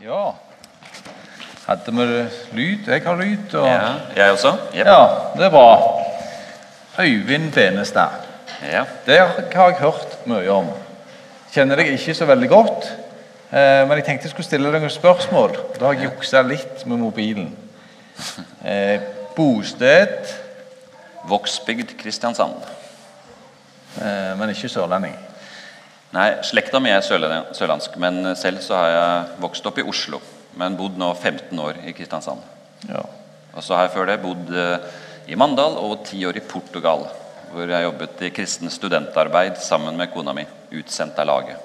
Ja. Hadde vi lyd? Jeg har lyd. Og... Ja, jeg også. Yep. ja, det er bra. Øyvind Benestad. Ja. Det har jeg hørt mye om. Kjenner deg ikke så veldig godt. Eh, men jeg tenkte jeg skulle stille deg noen spørsmål. Da har jeg juksa litt med mobilen. Eh, bosted, Vågsbygd, Kristiansand. eh, men ikke sørlending. Nei, slekta mi er sørlandsk, men selv så har jeg vokst opp i Oslo. Men bodd nå 15 år i Kristiansand. Ja. Og så har jeg før det bodd eh, i Mandal og ti år i Portugal. Hvor jeg jobbet i kristen studentarbeid sammen med kona mi. Utsendt av laget.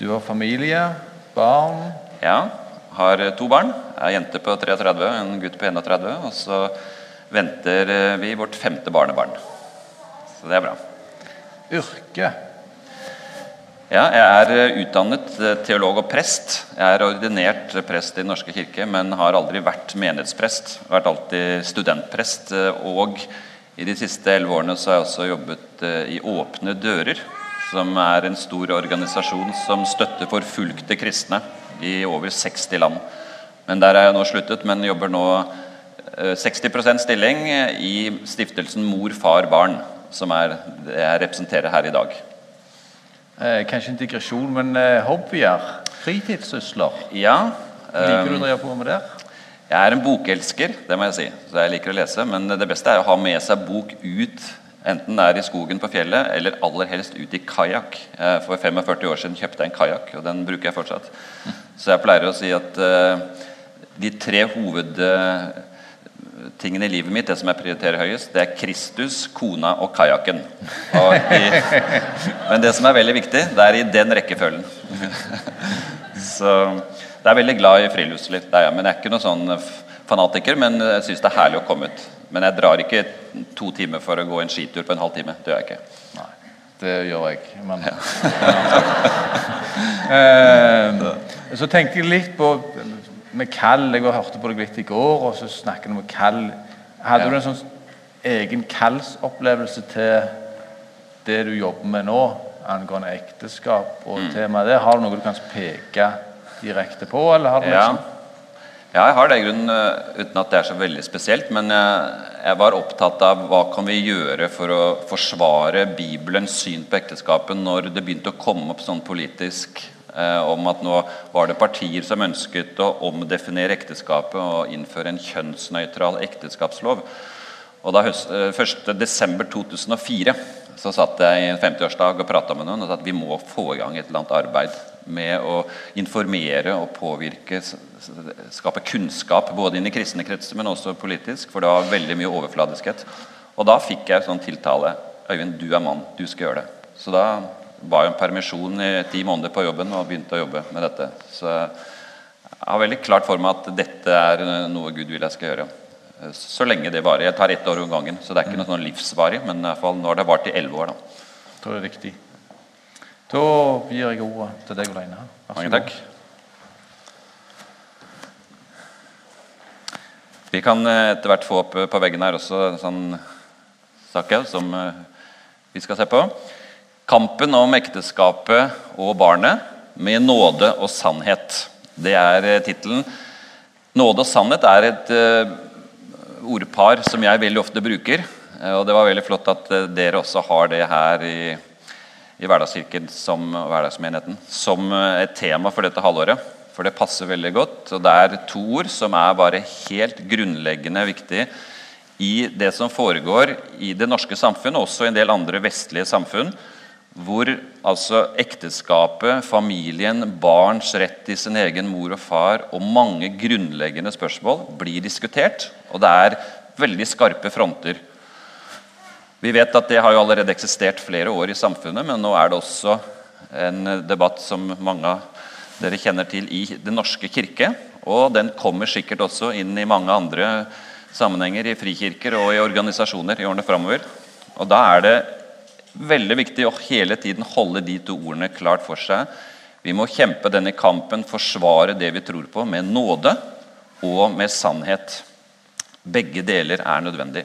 Du har familie, barn. Ja, har eh, to barn. Ei jente på 33, en gutt på 31. Og så venter eh, vi vårt femte barnebarn. Så det er bra. Yrke. Ja, jeg er eh, utdannet eh, teolog og prest. Jeg er ordinert prest i Den norske kirke, men har aldri vært menighetsprest. Jeg har vært alltid studentprest. eh, Og i de siste elleve årene så har jeg også jobbet i Åpne dører, som er en stor organisasjon som støtter forfulgte kristne i over 60 land. Men der er jeg nå sluttet, men jobber nå eh, 60% stilling i stiftelsen Mor, far, barn, som er det jeg representerer her i dag. Eh, kanskje integrasjon, digresjon, men eh, hobbyer. Fritidssysler. Ja. Liker du eh, å drive på med det? Jeg er en bokelsker, det må jeg si. Så jeg liker å lese. Men det beste er å ha med seg bok ut, enten det er i skogen på fjellet, eller aller helst ut i kajakk. Eh, For 45 år siden kjøpte jeg en kajakk, og den bruker jeg fortsatt. Så jeg pleier å si at eh, de tre hovedtingene i livet mitt, det som jeg prioriterer høyest, det er Kristus, kona og kajakken. Men det som er veldig viktig, det er i den rekkefølgen. Så jeg er veldig glad i friluftsliv. Det er jeg, men jeg er ikke noen sånn fanatiker. Men jeg syns det er herlig å komme ut. Men jeg drar ikke to timer for å gå en skitur på en halv time. Det gjør jeg ikke. Nei, det gjør jeg. Men, eh, så tenker jeg litt på med kall. Jeg hørte på deg litt i går, og så snakket vi om kall. Hadde Ja. du en sånn egen kallsopplevelse til det du jobber med nå, angående ekteskap og Mm. temaet der? Har du noe du kan peke direkte på, eller har du Ja. liksom ja, jeg har det i grunnen eh, uten at det er så veldig spesielt. Men jeg, jeg var opptatt av hva kan vi gjøre for å forsvare Bibelens syn på ekteskapet når det begynte å komme opp sånn politisk eh, om at nå var det partier som ønsket å omdefinere ekteskapet og innføre en kjønnsnøytral ekteskapslov. Og da høst, eh, 1. desember 2004 så satt jeg i en 50-årsdag og prata med noen og sa at vi må få i gang et eller annet arbeid med å informere og påvirke, skape kunnskap både inn i kristne kretser, men også politisk, for det var veldig mye overfladiskhet. Og da fikk jeg sånn tiltale Øyvind, du er mann, du skal gjøre det. Så da ba om permisjon i ti måneder på jobben og begynte å jobbe med dette. Så jeg har veldig klart for meg at dette er noe Gud vil jeg skal gjøre. Så lenge det varer. Jeg tar ett år om gangen, så det er ikke noe sånn livsvarig. Men i hvert fall nå har det vart i elleve år. da. Da er det riktig. Da gir jeg ordet til deg, alene. Vær Mange takk. Vi kan eh, etter hvert få opp eh, på veggen her også en sånn sak som eh, vi skal se på. Kampen om ekteskapet og barnet med nåde og sannhet. Det er eh, tittelen. Nåde og sannhet er et eh, ordpar som jeg veldig ofte bruker. eh, Og det var veldig flott at dere også har det her i, i Hverdagskirken som, hverdagsmenigheten som et tema for dette halvåret. For det passer veldig godt. Og det er to ord som er bare helt grunnleggende viktig i det som foregår i det norske samfunn, og også i en del andre vestlige samfunn, hvor altså ekteskapet, familien, barns rett til sin egen mor og far og mange grunnleggende spørsmål blir diskutert. Og det er veldig skarpe fronter. Vi vet at det har jo allerede eksistert flere år i samfunnet, men nå er det også en debatt som mange av dere kjenner til i Den norske kirke. Og den kommer sikkert også inn i mange andre sammenhenger, i frikirker og i organisasjoner i årene framover. Og da er det veldig viktig å hele tiden holde de to ordene klart for seg. Vi må kjempe denne kampen, forsvare det vi tror på, med nåde og med sannhet. Begge deler er nødvendig.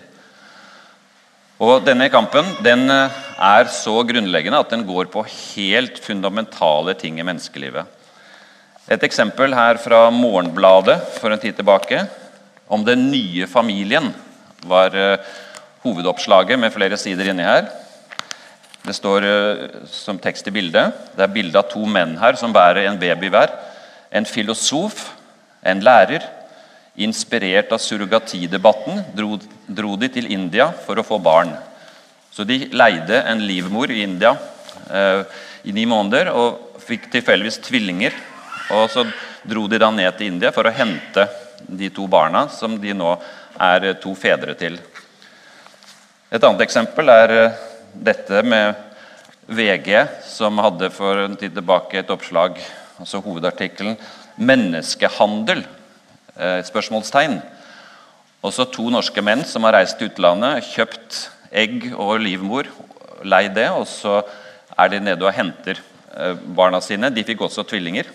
Og Denne kampen den eh, er så grunnleggende at den går på helt fundamentale ting i menneskelivet. Et eksempel her fra Morgenbladet for en tid tilbake om den nye familien var eh, hovedoppslaget med flere sider inni her. Det står eh, som tekst i bildet. Det er bilde av to menn her som bærer en baby hver. En filosof, en lærer. Inspirert av surrogatidebatten dro, dro de til India for å få barn. Så de leide en livmor i India eh, i ni måneder og fikk tilfeldigvis tvillinger. Og så dro de da ned til India for å hente de to barna som de nå er to fedre til. Et annet eksempel er eh, dette med VG, som hadde for en tid tilbake et oppslag, altså hovedartikkelen 'Menneskehandel?' Eh, spørsmålstegn. Også to norske menn som har reist til utlandet, kjøpt egg og livmor, leid det, og så er de nede og henter eh, barna sine. De fikk også tvillinger.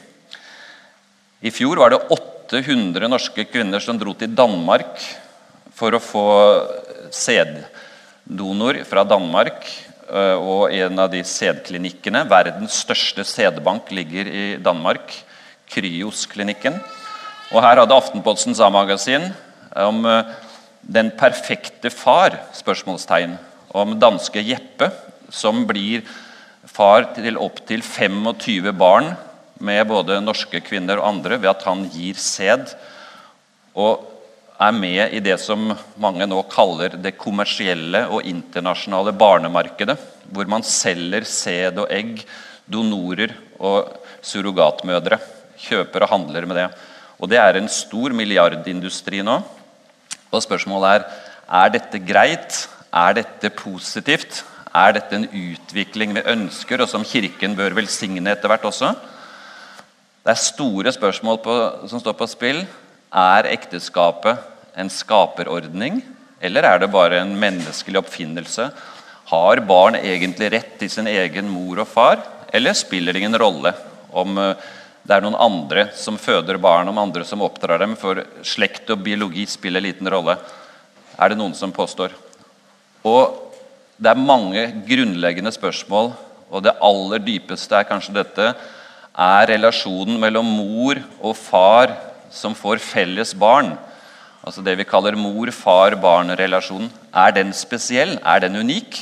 I fjor var det 800 norske kvinner som dro til Danmark for å få sæddonor fra Danmark. Eh, og en av de sædklinikkene, verdens største sædbank, ligger i Danmark. Kryos-klinikken. Og her hadde Aftenpostens A-magasin om eh, den perfekte far? spørsmålstegn, Om danske Jeppe, som blir far til opptil 25 barn med både norske kvinner og andre ved at han gir sæd. Og er med i det som mange nå kaller det kommersielle og internasjonale barnemarkedet. Hvor man selger sæd og egg, donorer og surrogatmødre. Kjøper og handler med det. Og Det er en stor milliardindustri nå. Og Spørsmålet er er dette greit. Er dette positivt? Er dette en utvikling vi ønsker, og som Kirken bør velsigne etter hvert også? Det er store spørsmål på, som står på spill. Er ekteskapet en skaperordning, eller er det bare en menneskelig oppfinnelse? Har barn egentlig rett til sin egen mor og far, eller spiller det ingen rolle om eh, det er noen andre som føder barn, om andre som oppdrar dem? For slekt og biologi spiller liten rolle, er det noen som påstår. Og det er mange grunnleggende spørsmål, og det aller dypeste er kanskje dette er relasjonen mellom mor og far som får felles barn, altså det vi kaller mor-far-barn-relasjonen, er den spesiell? Er den unik?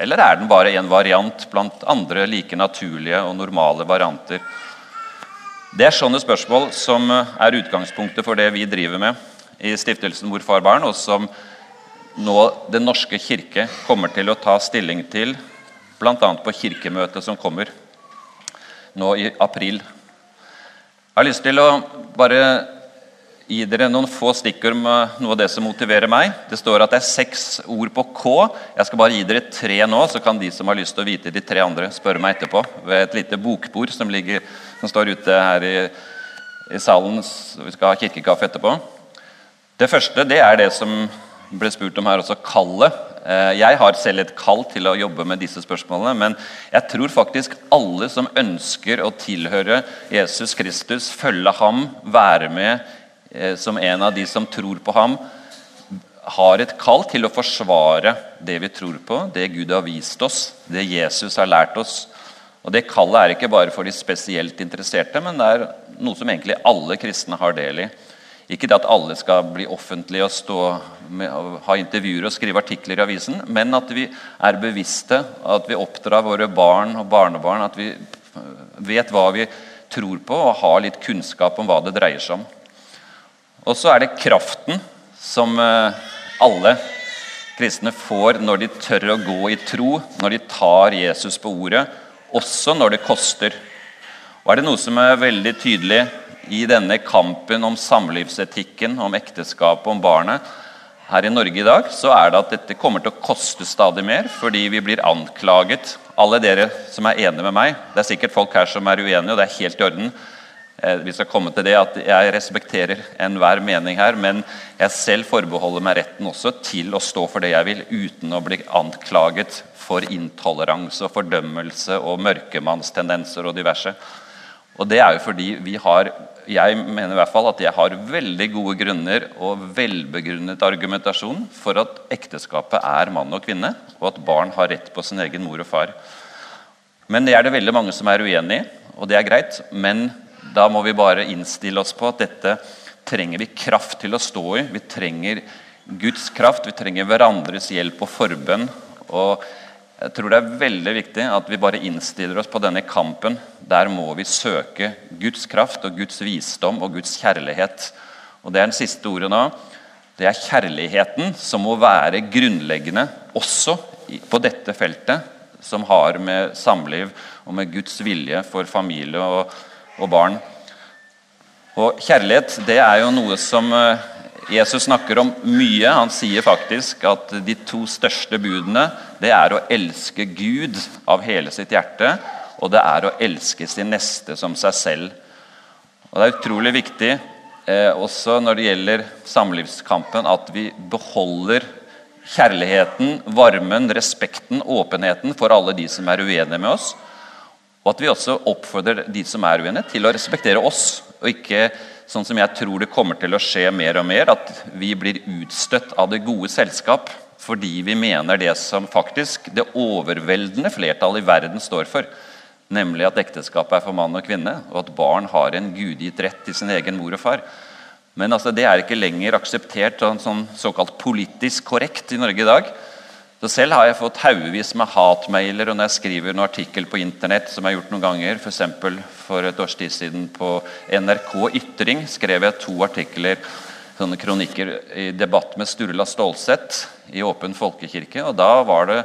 Eller er den bare en variant blant andre like naturlige og normale varianter? Det er sånne spørsmål som er utgangspunktet for det vi driver med i Stiftelsen Mor, far, barn, og som nå Den norske kirke kommer til å ta stilling til bl.a. på kirkemøtet som kommer nå i april. Jeg har lyst til å bare gi dere noen få stikkord med noe av det som motiverer meg. Det står at det er seks ord på K. Jeg skal bare gi dere tre nå, så kan de som har lyst til å vite de tre andre, spørre meg etterpå ved et lite bokbord som, ligger, som står ute her i, i salen. Vi skal ha kirkekaffe etterpå. Det første det er det som ble spurt om her også, kallet. Eh, jeg har selv et kall til å jobbe med disse spørsmålene, men jeg tror faktisk alle som ønsker å tilhøre Jesus Kristus, følge ham, være med eh, som en av de som tror på ham, har et kall til å forsvare det vi tror på, det Gud har vist oss, det Jesus har lært oss. Og Det kallet er ikke bare for de spesielt interesserte, men det er noe som egentlig alle kristne har del i. Ikke det at alle skal bli offentlige og, stå med, og ha intervjuer og skrive artikler i avisen, men at vi er bevisste, at vi oppdrar våre barn og barnebarn, at vi vet hva vi tror på, og har litt kunnskap om hva det dreier seg om. Og så er det kraften som eh, alle kristne får når de tør å gå i tro, når de tar Jesus på ordet, også når det koster. Og er det noe som er veldig tydelig i denne kampen om samlivsetikken, om ekteskapet, om barnet her i Norge i dag, så er det at dette kommer til å koste stadig mer fordi vi blir anklaget. Alle dere som er enige med meg, det er sikkert folk her som er uenige, og det er helt i orden. Eh, vi skal komme til det at Jeg respekterer enhver mening her, men jeg selv forbeholder meg retten også til å stå for det jeg vil, uten å bli anklaget for intoleranse og fordømmelse og mørkemannstendenser og diverse. Og det er jo fordi vi har jeg mener i hvert fall at jeg har veldig gode grunner og velbegrunnet argumentasjon for at ekteskapet er mann og kvinne, og at barn har rett på sin egen mor og far. Men det er det veldig mange som er uenig i, og det er greit. Men Da må vi bare innstille oss på at dette trenger vi kraft til å stå i. Vi trenger Guds kraft, vi trenger hverandres hjelp og forbønn. Og jeg tror det er veldig viktig at vi bare innstiller oss på denne kampen. Der må vi søke Guds kraft og Guds visdom og Guds kjærlighet. Og Det er den siste ordet nå. Det er kjærligheten som må være grunnleggende også på dette feltet, som har med samliv og med Guds vilje for familie og, og barn. Og Kjærlighet det er jo noe som eh, Jesus snakker om mye. Han sier faktisk at de to største budene det er å elske Gud av hele sitt hjerte, og det er å elske sin neste som seg selv. Og Det er utrolig viktig eh, også når det gjelder samlivskampen, at vi beholder kjærligheten, varmen, respekten, åpenheten for alle de som er uenige med oss. Og at vi også oppfordrer de som er uenige, til å respektere oss. Og ikke sånn som jeg tror det kommer til å skje mer og mer, at vi blir utstøtt av det gode selskap fordi vi mener det som faktisk det overveldende flertallet i verden står for. Nemlig at ekteskapet er for mann og kvinne, og at barn har en gudgitt rett til sin egen mor og far. Men altså, det er ikke lenger akseptert sånn, sånn såkalt politisk korrekt i Norge i dag. Så selv har jeg fått haugevis med hatmailer og når jeg skriver en artikkel på internett, som jeg har gjort noen ganger, f.eks. For, for et års tid siden på NRK Ytring skrev jeg to artikler sånne kronikker i debatt med Sturla Stålsett i Åpen folkekirke. og Da var det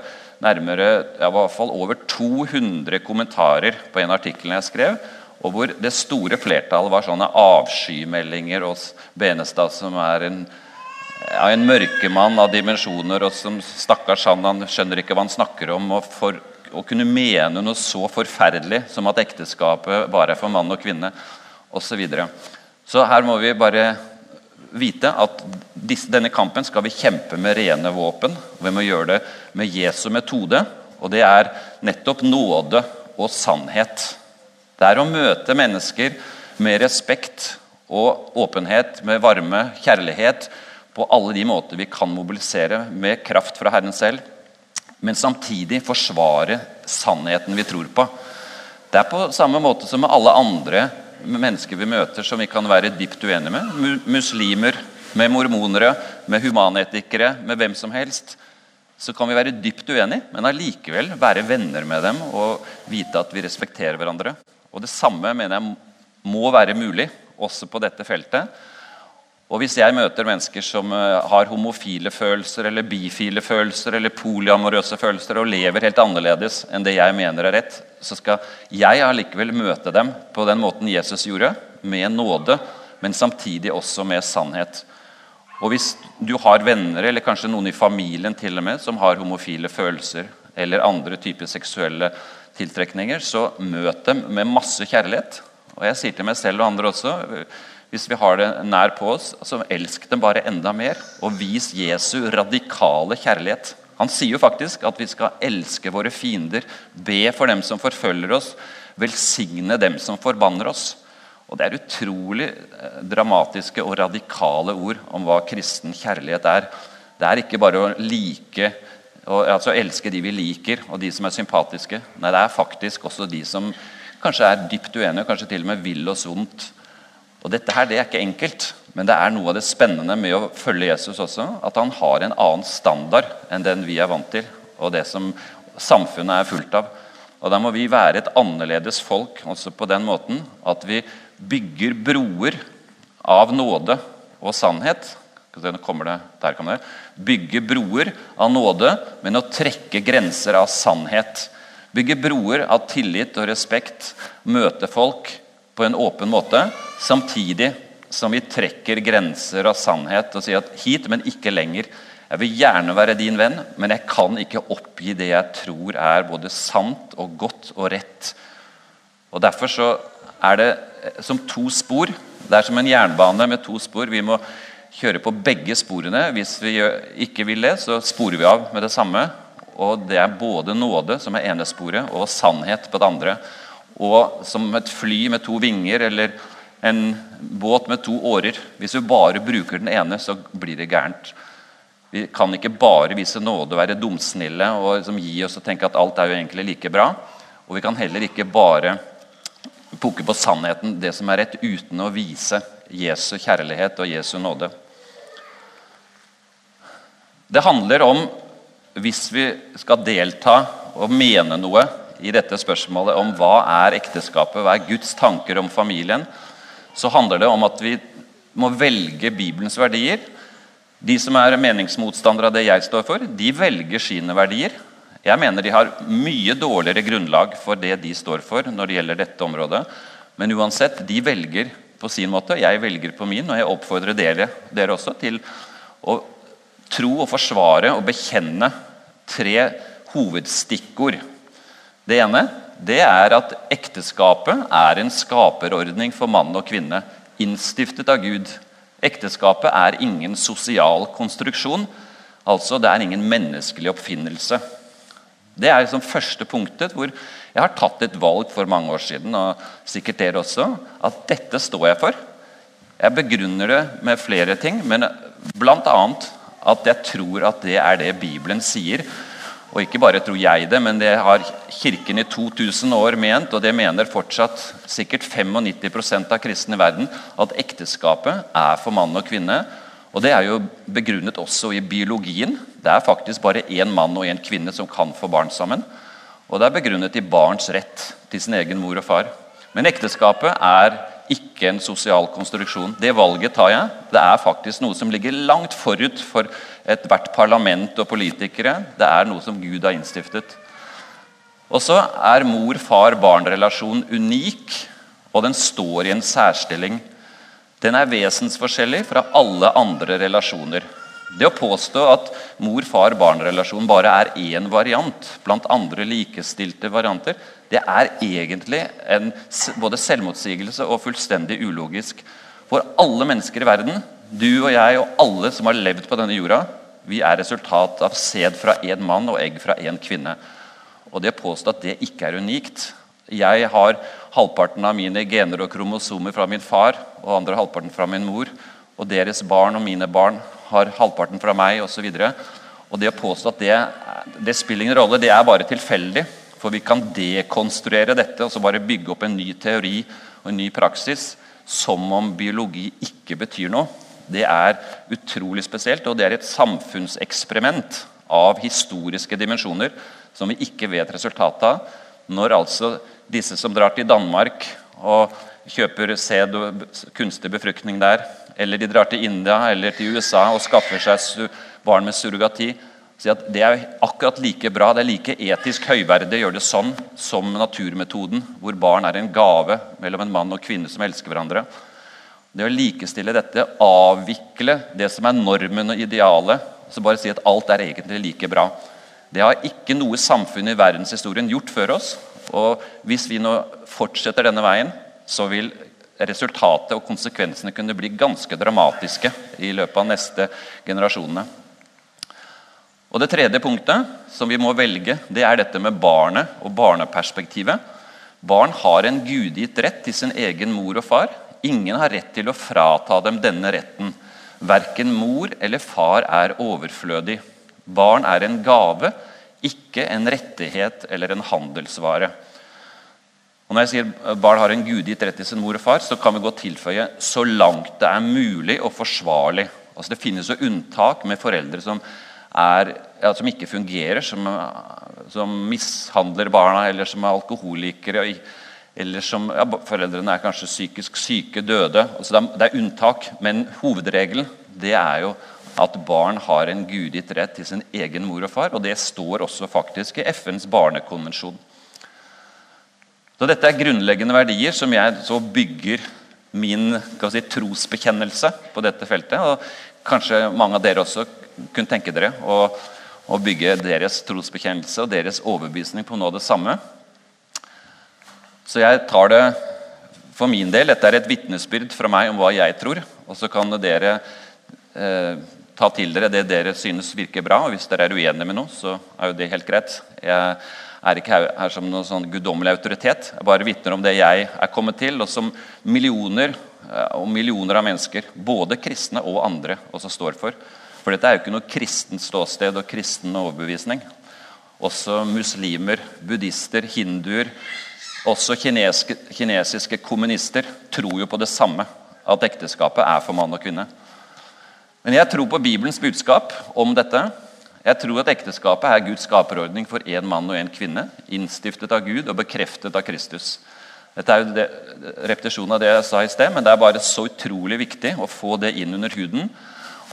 nærmere, ja, i hvert fall over 200 kommentarer på en artikkel jeg skrev. Og hvor det store flertallet var sånne avskymeldinger hos Benestad, som er en ja, en mørkemann av dimensjoner. og som Stakkars han, han skjønner ikke hva han snakker om. og for å kunne mene noe så forferdelig som at ekteskapet bare er for mann og kvinne osv. Så, videre. så her må vi bare vite at denne kampen skal vi kjempe med rene våpen. Vi må gjøre det med Jesu metode, og det er nettopp nåde og sannhet. Det er å møte mennesker med respekt og åpenhet, med varme, kjærlighet på alle de måter vi kan mobilisere med kraft fra Herren selv, men samtidig forsvare sannheten vi tror på. Det er på samme måte som med alle andre mennesker vi møter som vi kan være dypt uenige med. Muslimer, med mormonere, med humanetikere, med hvem som helst. Så kan vi være dypt uenige, men allikevel være venner med dem og vite at vi respekterer hverandre. Og Det samme mener jeg må være mulig også på dette feltet. Og Hvis jeg møter mennesker som eh, har homofile følelser eller bifile følelser eller polyamorøse følelser og lever helt annerledes enn det jeg mener er rett, så skal jeg allikevel møte dem på den måten Jesus gjorde, med nåde, men samtidig også med sannhet. Og Hvis du har venner eller kanskje noen i familien til og med, som har homofile følelser eller andre typer seksuelle tiltrekninger, så møt dem med masse kjærlighet. Og jeg sier til meg selv og andre også hvis vi har det nær på oss, så elsk dem bare enda mer. Og vis Jesu radikale kjærlighet. Han sier jo faktisk at vi skal elske våre fiender, be for dem som forfølger oss, velsigne dem som forbanner oss. Og Det er utrolig eh, dramatiske og radikale ord om hva kristen kjærlighet er. Det er ikke bare å like altså elske de vi liker, og de som er sympatiske. Nei, det er faktisk også de som kanskje er dypt uenige, kanskje til og med vil oss vondt. Og Dette her, det er ikke enkelt, men det er noe av det spennende med å følge Jesus også. At han har en annen standard enn den vi er vant til, og det som samfunnet er fullt av. Og Da må vi være et annerledes folk også på den måten at vi bygger broer av nåde og sannhet. det, der kommer det. Bygge broer av nåde, men å trekke grenser av sannhet. Bygge broer av tillit og respekt. Møte folk på en åpen måte, samtidig som vi trekker grenser av sannhet og sier at hit, men ikke lenger. Jeg vil gjerne være din venn, men jeg kan ikke oppgi det jeg tror er både sant og godt og rett. Og Derfor så er det som to spor. Det er som en jernbane med to spor. Vi må kjøre på begge sporene. Hvis vi ikke vil det, så sporer vi av med det samme. Og Det er både nåde, som er ene sporet, og sannhet på det andre. Og som et fly med to vinger eller en båt med to årer. Hvis vi bare bruker den ene, så blir det gærent. Vi kan ikke bare vise nåde og være dumsnille og liksom gi oss og tenke at alt er jo egentlig like bra. Og vi kan heller ikke bare pukke på sannheten, det som er rett, uten å vise Jesu kjærlighet og Jesu nåde. Det handler om, hvis vi skal delta og mene noe i dette spørsmålet om hva er ekteskapet, hva er Guds tanker om familien, så handler det om at vi må velge Bibelens verdier. De som er meningsmotstandere av det jeg står for, de velger sine verdier. Jeg mener de har mye dårligere grunnlag for det de står for når det gjelder dette området. Men uansett, de velger på sin måte, jeg velger på min, og jeg oppfordrer dere, dere også til å tro og forsvare og bekjenne tre hovedstikkord. Det ene det er at ekteskapet er en skaperordning for mann og kvinne, innstiftet av Gud. Ekteskapet er ingen sosial konstruksjon, altså det er ingen menneskelig oppfinnelse. Det er liksom første punktet hvor jeg har tatt et valg for mange år siden, og sikkert dere også, at dette står jeg for. Jeg begrunner det med flere ting, men bl.a. at jeg tror at det er det Bibelen sier. Og ikke bare tror jeg det, men det har Kirken i 2000 år ment, og det mener fortsatt sikkert 95% av kristne i verden, at ekteskapet er for mann og kvinne. Og Det er jo begrunnet også i biologien. Det er faktisk bare én mann og én kvinne som kan få barn sammen. Og det er begrunnet i barns rett til sin egen mor og far. Men ekteskapet er ikke en sosial konstruksjon. Det valget tar jeg. Det er faktisk noe som ligger langt forut for ethvert parlament og politikere. Det er noe som Gud har innstiftet. Og så er mor-far-barn-relasjonen unik, og den står i en særstilling. Den er vesensforskjellig fra alle andre relasjoner. Det å påstå at mor-far-barn-relasjonen bare er én variant blant andre likestilte varianter, det er egentlig en både selvmotsigelse og fullstendig ulogisk. For alle mennesker i verden, du og jeg og alle som har levd på denne jorda, vi er resultat av sæd fra én mann og egg fra én kvinne. Og det å påstå at det ikke er unikt Jeg har halvparten av mine gener og kromosomer fra min far og andre halvparten fra min mor. Og deres barn og mine barn har halvparten fra meg osv. Det å påstå at det, det spiller ingen rolle, det er bare tilfeldig. For vi kan dekonstruere dette og så bare bygge opp en ny teori og en ny praksis som om biologi ikke betyr noe. Det er utrolig spesielt, og det er et samfunnseksperiment av historiske dimensjoner som vi ikke vet resultatet av. Når altså disse som drar til Danmark og kjøper sæd og kunstig befruktning der, eller de drar til India eller til USA og skaffer seg barn med surrogati, si at Det er akkurat like bra, det er like etisk høyverdig å gjøre det sånn som naturmetoden, hvor barn er en gave mellom en mann og kvinne som elsker hverandre. Det å likestille dette, avvikle det som er normen og idealet, så bare si at alt er egentlig like bra. Det har ikke noe samfunn i verdenshistorien gjort før oss. Og hvis vi nå fortsetter denne veien, så vil resultatet og konsekvensene kunne bli ganske dramatiske i løpet av neste generasjonene. Og Det tredje punktet som vi må velge, det er dette med barnet og barneperspektivet. Barn har en gudgitt rett til sin egen mor og far. Ingen har rett til å frata dem denne retten. Verken mor eller far er overflødig. Barn er en gave, ikke en rettighet eller en handelsvare. Og Når jeg sier barn har en gudgitt rett til sin mor og far, så kan vi godt tilføye 'så langt det er mulig og forsvarlig'. Altså Det finnes jo unntak med foreldre som er, ja, som ikke fungerer, som, som, mishandler barna, eller som er alkoholikere. Eller som ja, Foreldrene er kanskje psykisk syke, døde. Altså det, er, det er unntak, men hovedregelen det er jo at barn har en guditt rett til sin egen mor og far. Og det står også faktisk i FNs barnekonvensjon. Så Dette er grunnleggende verdier som jeg så bygger min si, trosbekjennelse på dette feltet. Og kanskje mange av dere også kunne tenke dere å, å bygge deres trosbekjennelse og deres overbevisning på noe av det samme. Så jeg tar det for min del. Dette er et vitnesbyrd fra meg om hva jeg tror. Og så kan dere eh, ta til dere det dere synes virker bra. Og hvis dere er uenige med noe, så er jo det helt greit. Jeg er ikke her, her som noen sånn guddommelig autoritet. Jeg bare vitner om det jeg er kommet til, og som millioner eh, og millioner av mennesker, både kristne og andre, også står for. For dette er jo ikke noe kristent ståsted og kristen overbevisning. Også muslimer, buddhister, hinduer Også kineske, kinesiske kommunister tror jo på det samme, at ekteskapet er for mann og kvinne. Men jeg tror på Bibelens budskap om dette. Jeg tror at ekteskapet er Guds skaperordning for én mann og én kvinne, innstiftet av Gud og bekreftet av Kristus. Dette er jo det, repetisjonen av det jeg sa i sted, men det er bare så utrolig viktig å få det inn under huden.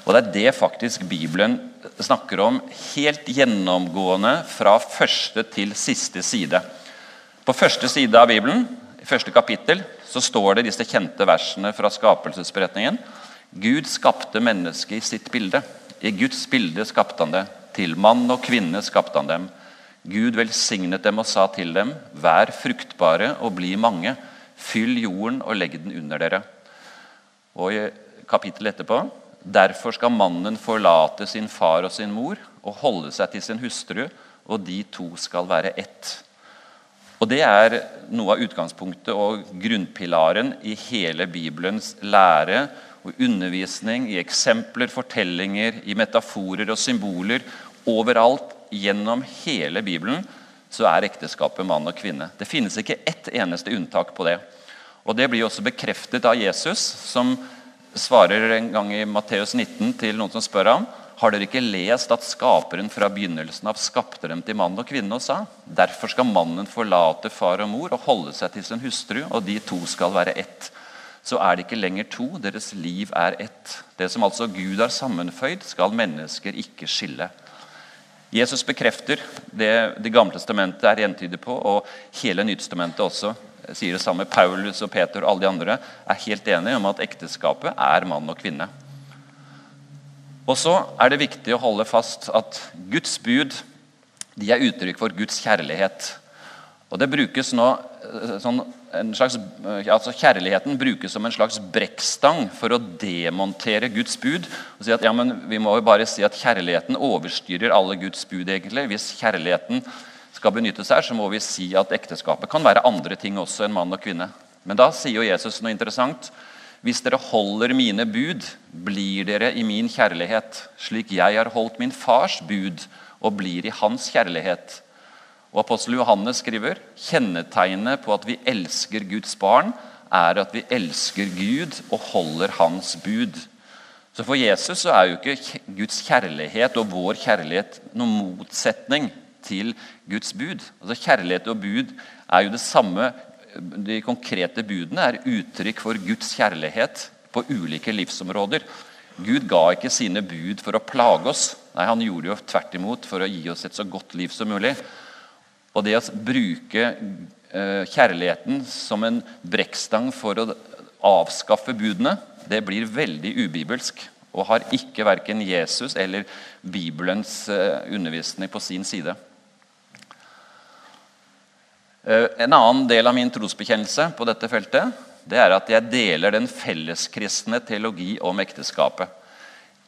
Og det er det faktisk Bibelen snakker om helt gjennomgående fra første til siste side. På første side av Bibelen, i første kapittel, så står det disse kjente versene fra skapelsesberetningen. Gud skapte mennesket i sitt bilde. I Guds bilde skapte han det. Til mann og kvinne skapte han dem. Gud velsignet dem og sa til dem, vær fruktbare og bli mange. Fyll jorden og legg den under dere. Og i kapittelet etterpå Derfor skal mannen forlate sin far og sin mor og holde seg til sin hustru, og de to skal være ett. Og Det er noe av utgangspunktet og grunnpilaren i hele Bibelens lære og undervisning, i eksempler, fortellinger, i metaforer og symboler. Overalt gjennom hele Bibelen så er ekteskapet mann og kvinne. Det finnes ikke ett eneste unntak på det. Og Det blir også bekreftet av Jesus, som svarer en gang i Matteus 19 til noen som spør ham har dere ikke lest at skaperen fra begynnelsen av skapte dem til mann og kvinne og sa derfor skal mannen forlate far og mor og holde seg til sin hustru, og de to skal være ett. Så er det ikke lenger to, deres liv er ett. Det som altså Gud har sammenføyd, skal mennesker ikke skille. Jesus bekrefter det Det gamle testamentet er entydig på, og hele Nytestamentet også sier det samme. Paulus og Peter og alle de andre er helt enige om at ekteskapet er mann og kvinne. Og så er det viktig å holde fast at Guds bud de er uttrykk for Guds kjærlighet. Og det brukes nå sånn, slags, eh, altså Kjærligheten brukes som en slags brekkstang for å demontere Guds bud. og si at ja, men Vi må jo bare si at kjærligheten overstyrer alle Guds bud. egentlig. Hvis kjærligheten skal benyttes her, så må vi si at ekteskapet kan være andre ting også enn mann og kvinne. Men da sier jo Jesus noe interessant. Hvis dere holder mine bud, blir dere i min kjærlighet, slik jeg har holdt min fars bud og blir i hans kjærlighet. Og Apostel Johannes skriver kjennetegnet på at vi elsker Guds barn, er at vi elsker Gud og holder hans bud. Så For Jesus så er jo ikke Guds kjærlighet og vår kjærlighet noen motsetning til Guds bud. Altså Kjærlighet og bud er jo det samme. De konkrete budene er uttrykk for Guds kjærlighet på ulike livsområder. Gud ga ikke sine bud for å plage oss. Nei, Han gjorde jo tvert imot for å gi oss et så godt liv som mulig. Og det å bruke eh, kjærligheten som en brekkstang for å avskaffe budene, det blir veldig ubibelsk. Og har ikke verken Jesus eller Bibelens eh, undervisning på sin side. Eh, en annen del av min trosbekjennelse på dette feltet det er at jeg deler den felleskristne teologi om ekteskapet.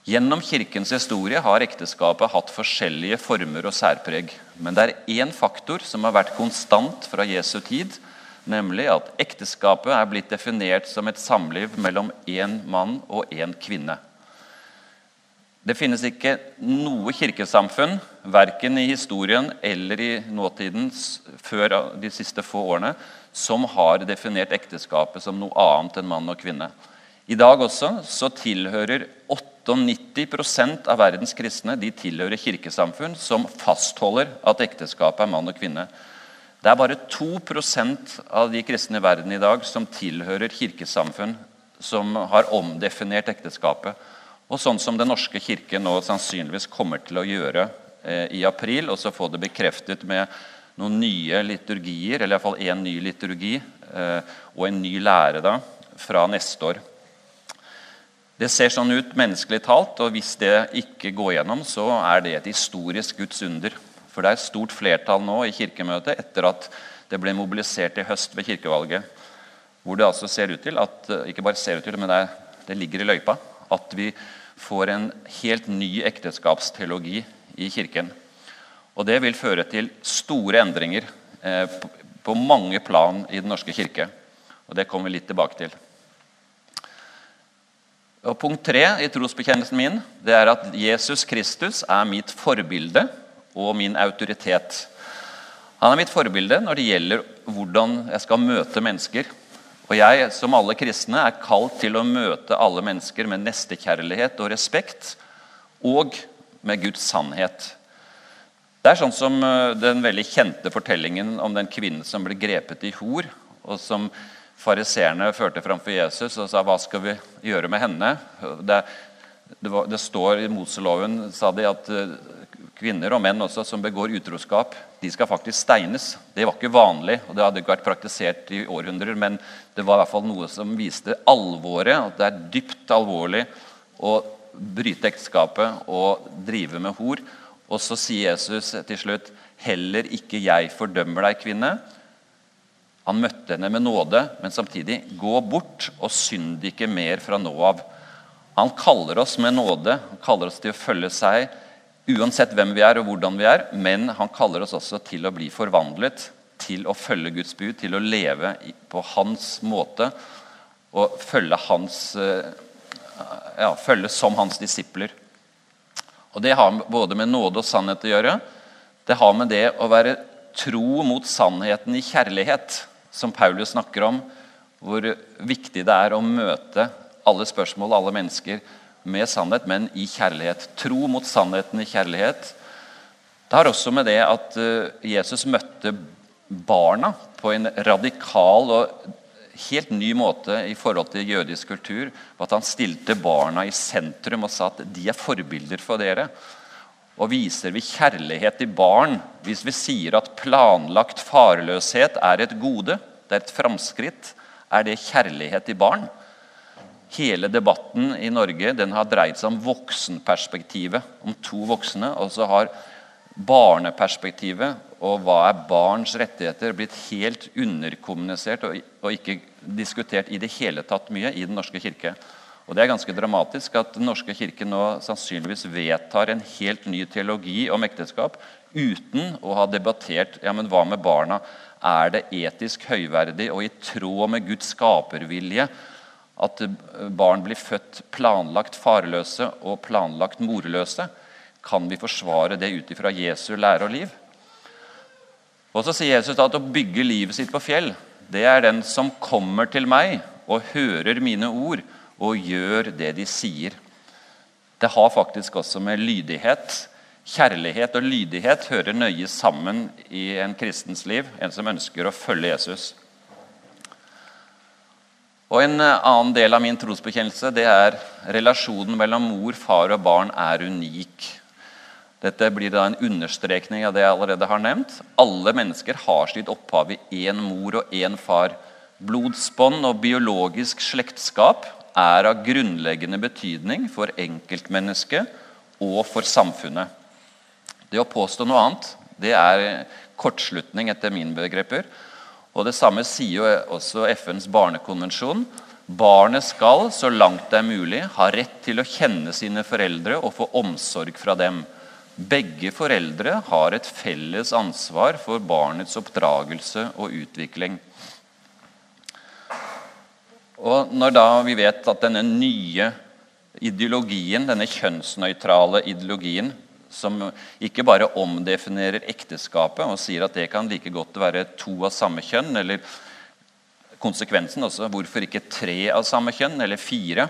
Gjennom kirkens historie har ekteskapet hatt forskjellige former og særpreg. Men det er én faktor som har vært konstant fra Jesu tid, nemlig at ekteskapet er blitt definert som et samliv mellom én mann og én kvinne. Det finnes ikke noe kirkesamfunn, verken i historien eller i nåtiden før de siste få årene, som har definert ekteskapet som noe annet enn mann og kvinne. I dag også så tilhører 98% av verdens kristne de tilhører kirkesamfunn som fastholder at ekteskapet er mann og kvinne. Det er bare 2% av de kristne i verden i dag som tilhører kirkesamfunn som har omdefinert ekteskapet. Og sånn som Den norske kirke nå sannsynligvis kommer til å gjøre eh, i april, og så få det bekreftet med noen nye liturgier, eller iallfall én ny liturgi eh, og en ny lære da, fra neste år. Det ser sånn ut menneskelig talt, og hvis det ikke går gjennom, så er det et historisk Guds under. For det er et stort flertall nå i Kirkemøtet etter at det ble mobilisert i høst ved kirkevalget, hvor det altså ser ut til at ikke bare ser ut til, men det, er, det ligger i løypa at vi får en helt ny ekteskapsteologi i Kirken. Og Det vil føre til store endringer eh, på mange plan i Den norske kirke. Og Det kommer vi litt tilbake til. Og Punkt tre i trosbekjennelsen min det er at Jesus Kristus er mitt forbilde og min autoritet. Han er mitt forbilde når det gjelder hvordan jeg skal møte mennesker. Og jeg, som alle kristne, er kalt til å møte alle mennesker med nestekjærlighet og respekt. Og med Guds sannhet. Det er sånn som eh, den veldig kjente fortellingen om den kvinnen som ble grepet i hor, og som fariseerne førte framfor Jesus og sa 'Hva skal vi gjøre med henne?' Det, det, var, det står i Moseloven sa de, at eh, kvinner og menn også som begår utroskap, de skal faktisk steines. Det var ikke vanlig, og det hadde ikke vært praktisert i århundrer, men det var i hvert fall noe som viste alvoret. At det er dypt alvorlig å bryte ekteskapet og drive med hor. Og så sier Jesus til slutt, 'Heller ikke jeg fordømmer deg, kvinne.' Han møtte henne med nåde, men samtidig 'gå bort og synd ikke mer fra nå av'. Han kaller oss med nåde, han kaller oss til å følge seg uansett hvem vi er og hvordan vi er, men han kaller oss også til å bli forvandlet, til å følge Guds bud, til å leve på hans måte og følge, hans, eh, ja, følge som hans disipler. Og Det har både med nåde og sannhet å gjøre. Det har med det å være tro mot sannheten i kjærlighet som Paulus snakker om, hvor viktig det er å møte alle spørsmål, alle mennesker, med sannhet, men i kjærlighet. Tro mot sannheten i kjærlighet. Det har også med det at eh, Jesus møtte barna på en radikal og helt ny måte i forhold til jødisk kultur. At han stilte barna i sentrum og sa at de er forbilder for dere. Og viser vi kjærlighet til barn hvis vi sier at planlagt farløshet er et gode, det er et framskritt, er det kjærlighet til barn? Hele debatten i Norge den har dreid seg om voksenperspektivet, om to voksne. Og så har barneperspektivet og hva er barns rettigheter blitt helt underkommunisert og, ikke diskutert i det hele tatt mye i Den norske kirke. Og Det er ganske dramatisk at Den norske kirke nå sannsynligvis vedtar en helt ny teologi om ekteskap uten å ha debattert ja, men hva med barna. Er det etisk høyverdig og i tråd med Guds skapervilje at barn blir født planlagt farløse og planlagt morløse? Kan vi forsvare det ut ifra Jesu lære og liv? Og Så sier Jesus at å bygge livet sitt på fjell, det er den som kommer til meg og hører mine ord og gjør det de sier. Det har faktisk også med lydighet Kjærlighet og lydighet hører nøye sammen i en kristens liv, en som ønsker å følge Jesus. Og En annen del av min trosbekjennelse det er relasjonen mellom mor, far og barn er unik. Dette blir da en understrekning av det jeg allerede har nevnt. Alle mennesker har sitt opphav i én mor og én far. Blodsbånd og biologisk slektskap er av grunnleggende betydning for enkeltmennesket og for samfunnet. Det å påstå noe annet det er kortslutning etter mine begreper. Og Det samme sier jo også FNs barnekonvensjon. Barnet skal, så langt det er mulig, ha rett til å kjenne sine foreldre og få omsorg fra dem. Begge foreldre har et felles ansvar for barnets oppdragelse og utvikling. Og Når da vi vet at denne nye ideologien, denne kjønnsnøytrale ideologien, som ikke bare omdefinerer ekteskapet og sier at det kan like godt være to av samme kjønn, eller konsekvensen også hvorfor ikke tre av samme kjønn, eller fire?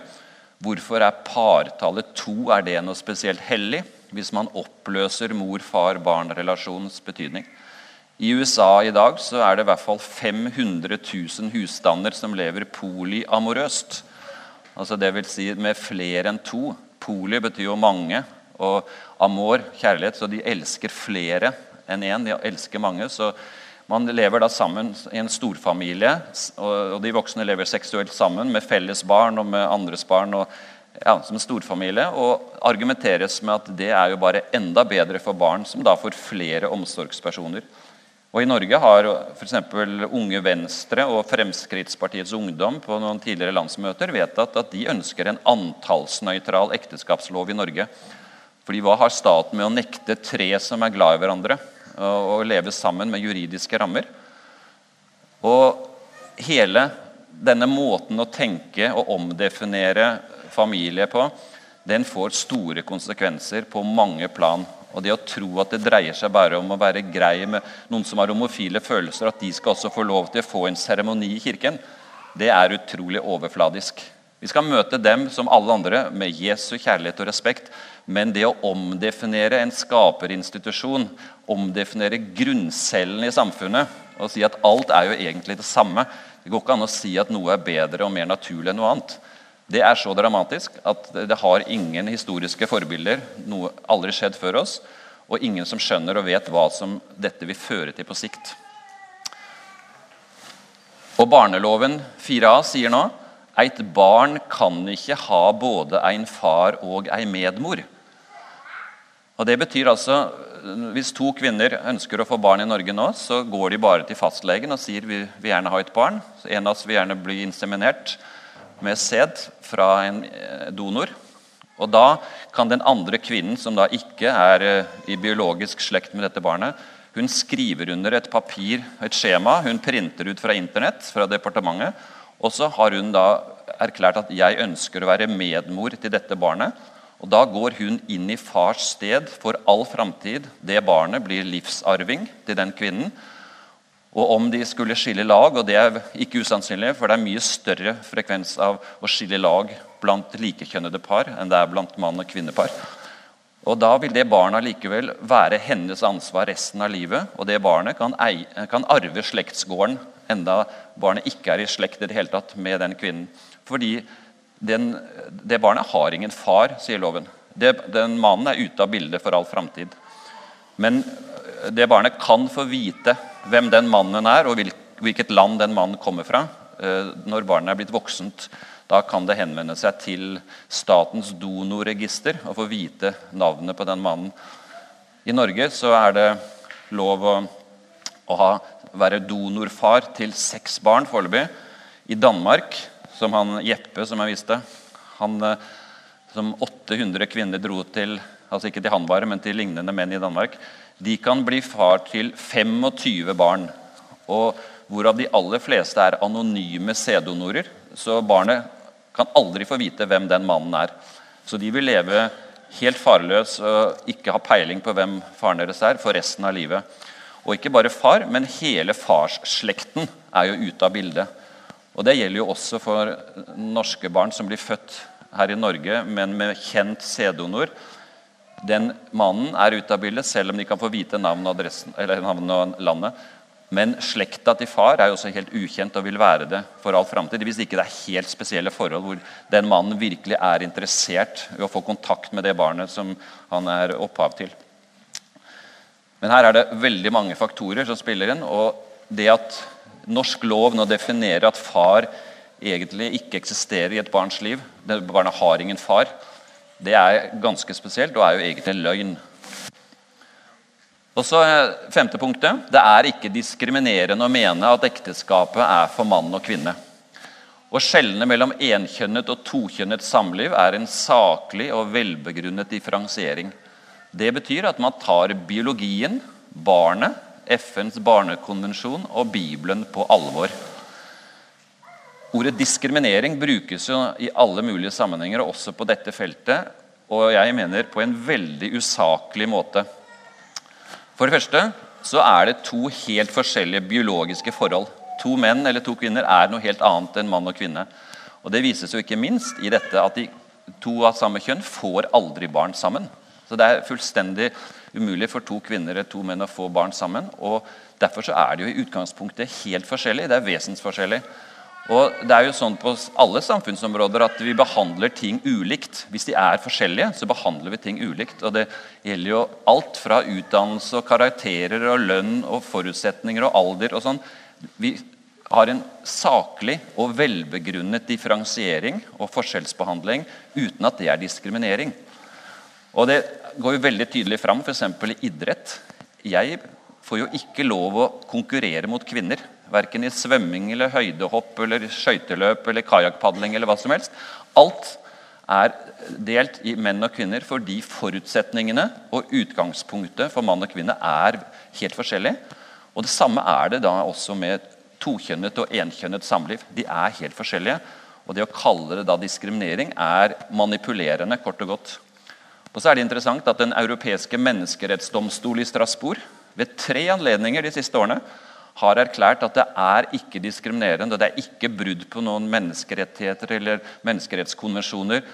Hvorfor er partallet to? Er det noe spesielt hellig? hvis man oppløser mor-far-barn-relasjonens betydning. I USA i dag så er det i hvert fall 500 000 husstander som lever polyamorøst. Altså Dvs. Si med flere enn to. Poly betyr jo mange, og amor, kjærlighet, så de elsker flere enn én. De elsker mange. så man lever da sammen i en storfamilie, og de voksne lever seksuelt sammen med felles barn og med andres barn. og ja, som en storfamilie, og argumenteres med at det er jo bare enda bedre for barn, som da får flere omsorgspersoner. Og I Norge har f.eks. Unge Venstre og Fremskrittspartiets Ungdom på noen tidligere landsmøter vedtatt at de ønsker en antallsnøytral ekteskapslov i Norge. Fordi hva har staten med å nekte tre som er glad i hverandre, å leve sammen med juridiske rammer? Og hele denne måten å tenke og omdefinere familie på, den får store konsekvenser på mange plan. Og det å tro at det dreier seg bare om å være grei med noen som har homofile følelser, at de skal også få lov til å få en seremoni i kirken, det er utrolig overfladisk. Vi skal møte dem som alle andre med Jesu kjærlighet og respekt. Men det å omdefinere en skaperinstitusjon, omdefinere grunncellen i samfunnet og si at alt er jo egentlig det samme Det går ikke an å si at noe er bedre og mer naturlig enn noe annet. Det er så dramatisk at det har ingen historiske forbilder. Noe aldri skjedd før oss. Og ingen som skjønner og vet hva som dette vil føre til på sikt. Og Barneloven 4a sier nå Eit barn kan ikke ha både en far og en medmor. Og det betyr altså, Hvis to kvinner ønsker å få barn i Norge nå, så går de bare til fastlegen og sier vi vil gjerne ha et barn. En av oss vil gjerne bli inseminert med sæd fra en eh, donor. Og da kan den andre kvinnen, som da ikke er eh, i biologisk slekt med dette barnet, hun skriver under et papir, et skjema hun printer ut fra Internett, fra departementet. Og så har hun da erklært at 'jeg ønsker å være medmor til dette barnet'. Og Da går hun inn i fars sted for all framtid. Det barnet blir livsarving til den kvinnen. Og om de skulle skille lag, og det er ikke usannsynlig, for det er mye større frekvens av å skille lag blant likekjønnede par enn det er blant mann- og kvinnepar. Og Da vil det barnet likevel være hennes ansvar resten av livet. Og det barnet kan, eie, kan arve slektsgården enda barnet ikke er i slekt i det hele tatt med den kvinnen. Fordi den, det barnet har ingen far, sier loven. Det, den mannen er ute av bildet for all framtid. Men det barnet kan få vite hvem den mannen er, og hvilket land den mannen kommer fra. Eh, når barnet er blitt voksent da kan det henvende seg til Statens donorregister og få vite navnet på den mannen. I Norge så er det lov å, å ha, være donorfar til seks barn foreløpig. I Danmark, som han Jeppe som jeg viste han, eh, Som 800 kvinner dro til altså ikke til han bare, men til lignende menn i Danmark. De kan bli far til 25 barn. og Hvorav de aller fleste er anonyme sæddonorer. Så barnet kan aldri få vite hvem den mannen er. Så de vil leve helt farløs og ikke ha peiling på hvem faren deres er, for resten av livet. Og ikke bare far, men hele farsslekten er jo ute av bildet. Og Det gjelder jo også for norske barn som blir født her i Norge, men med kjent sæddonor. Den mannen er ute av bildet, selv om de kan få vite navn og, adressen, eller navn og landet. Men slekta til far er jo også helt ukjent og vil være det for all framtid. Hvis ikke det er helt spesielle forhold hvor den mannen virkelig er interessert i å få kontakt med det barnet som han er opphav til. Men her er det veldig mange faktorer som spiller inn. Og det at norsk lov nå definerer at far egentlig ikke eksisterer i et barns liv, barnet har ingen far, det er ganske spesielt og er jo egentlig en løgn. Og så eh, femte punktet. Det er ikke diskriminerende å mene at ekteskapet er for mann og kvinne. Å skjelne mellom enkjønnet og tokjønnet samliv er en saklig og velbegrunnet differensiering. Det betyr at man tar biologien, barnet, FNs barnekonvensjon og Bibelen på alvor. Ordet diskriminering brukes jo i alle mulige sammenhenger, også på dette feltet, og jeg mener på en veldig usaklig måte. For det første så er det to helt forskjellige biologiske forhold. To menn eller to kvinner er noe helt annet enn mann og kvinne. Og Det vises jo ikke minst i dette at de to av samme kjønn får aldri barn sammen. Så Det er fullstendig umulig for to kvinner eller to menn å få barn sammen. og Derfor så er det jo i utgangspunktet helt forskjellig. Det er vesensforskjellig. Og det er jo sånn På alle samfunnsområder at vi behandler ting ulikt. Hvis de er forskjellige, så behandler vi ting ulikt. og Det gjelder jo alt fra utdannelse og karakterer og lønn og forutsetninger og alder. og sånn. Vi har en saklig og velbegrunnet differensiering og forskjellsbehandling uten at det er diskriminering. Og Det går jo veldig tydelig fram f.eks. i idrett. Jeg får jo ikke lov å konkurrere mot kvinner. Verken i svømming, eller høydehopp, eller skøyteløp eller kajakkpadling. eller hva som helst. Alt er delt i menn og kvinner fordi forutsetningene og utgangspunktet for mann og kvinne er helt forskjellig. Og Det samme er det da også med tokjønnet og enkjønnet samliv. De er helt forskjellige. Og det å kalle det da diskriminering er manipulerende, kort og godt. Og så er det interessant at Den europeiske menneskerettsdomstol i Strasbourg ved tre anledninger de siste årene har erklært at det er ikke diskriminerende, det er ikke brudd på noen menneskerettigheter eller menneskerettskonvensjoner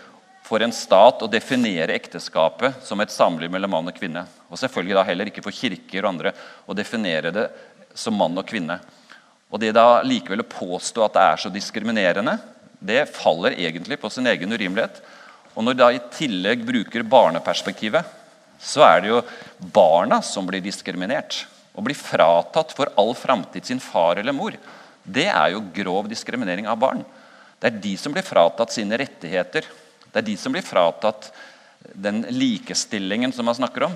for en stat å definere ekteskapet som et samliv mellom mann og kvinne. Og selvfølgelig da heller ikke for kirker og andre å definere det som mann og kvinne. Og det da likevel å påstå at det er så diskriminerende, det faller egentlig på sin egen urimelighet. Og når da i tillegg bruker barneperspektivet, så er det jo barna som blir diskriminert. Og bli fratatt for all framtid sin far eller mor. Det er jo grov diskriminering av barn. Det er de som blir fratatt sine rettigheter. Det er de som blir fratatt den likestillingen som man snakker om.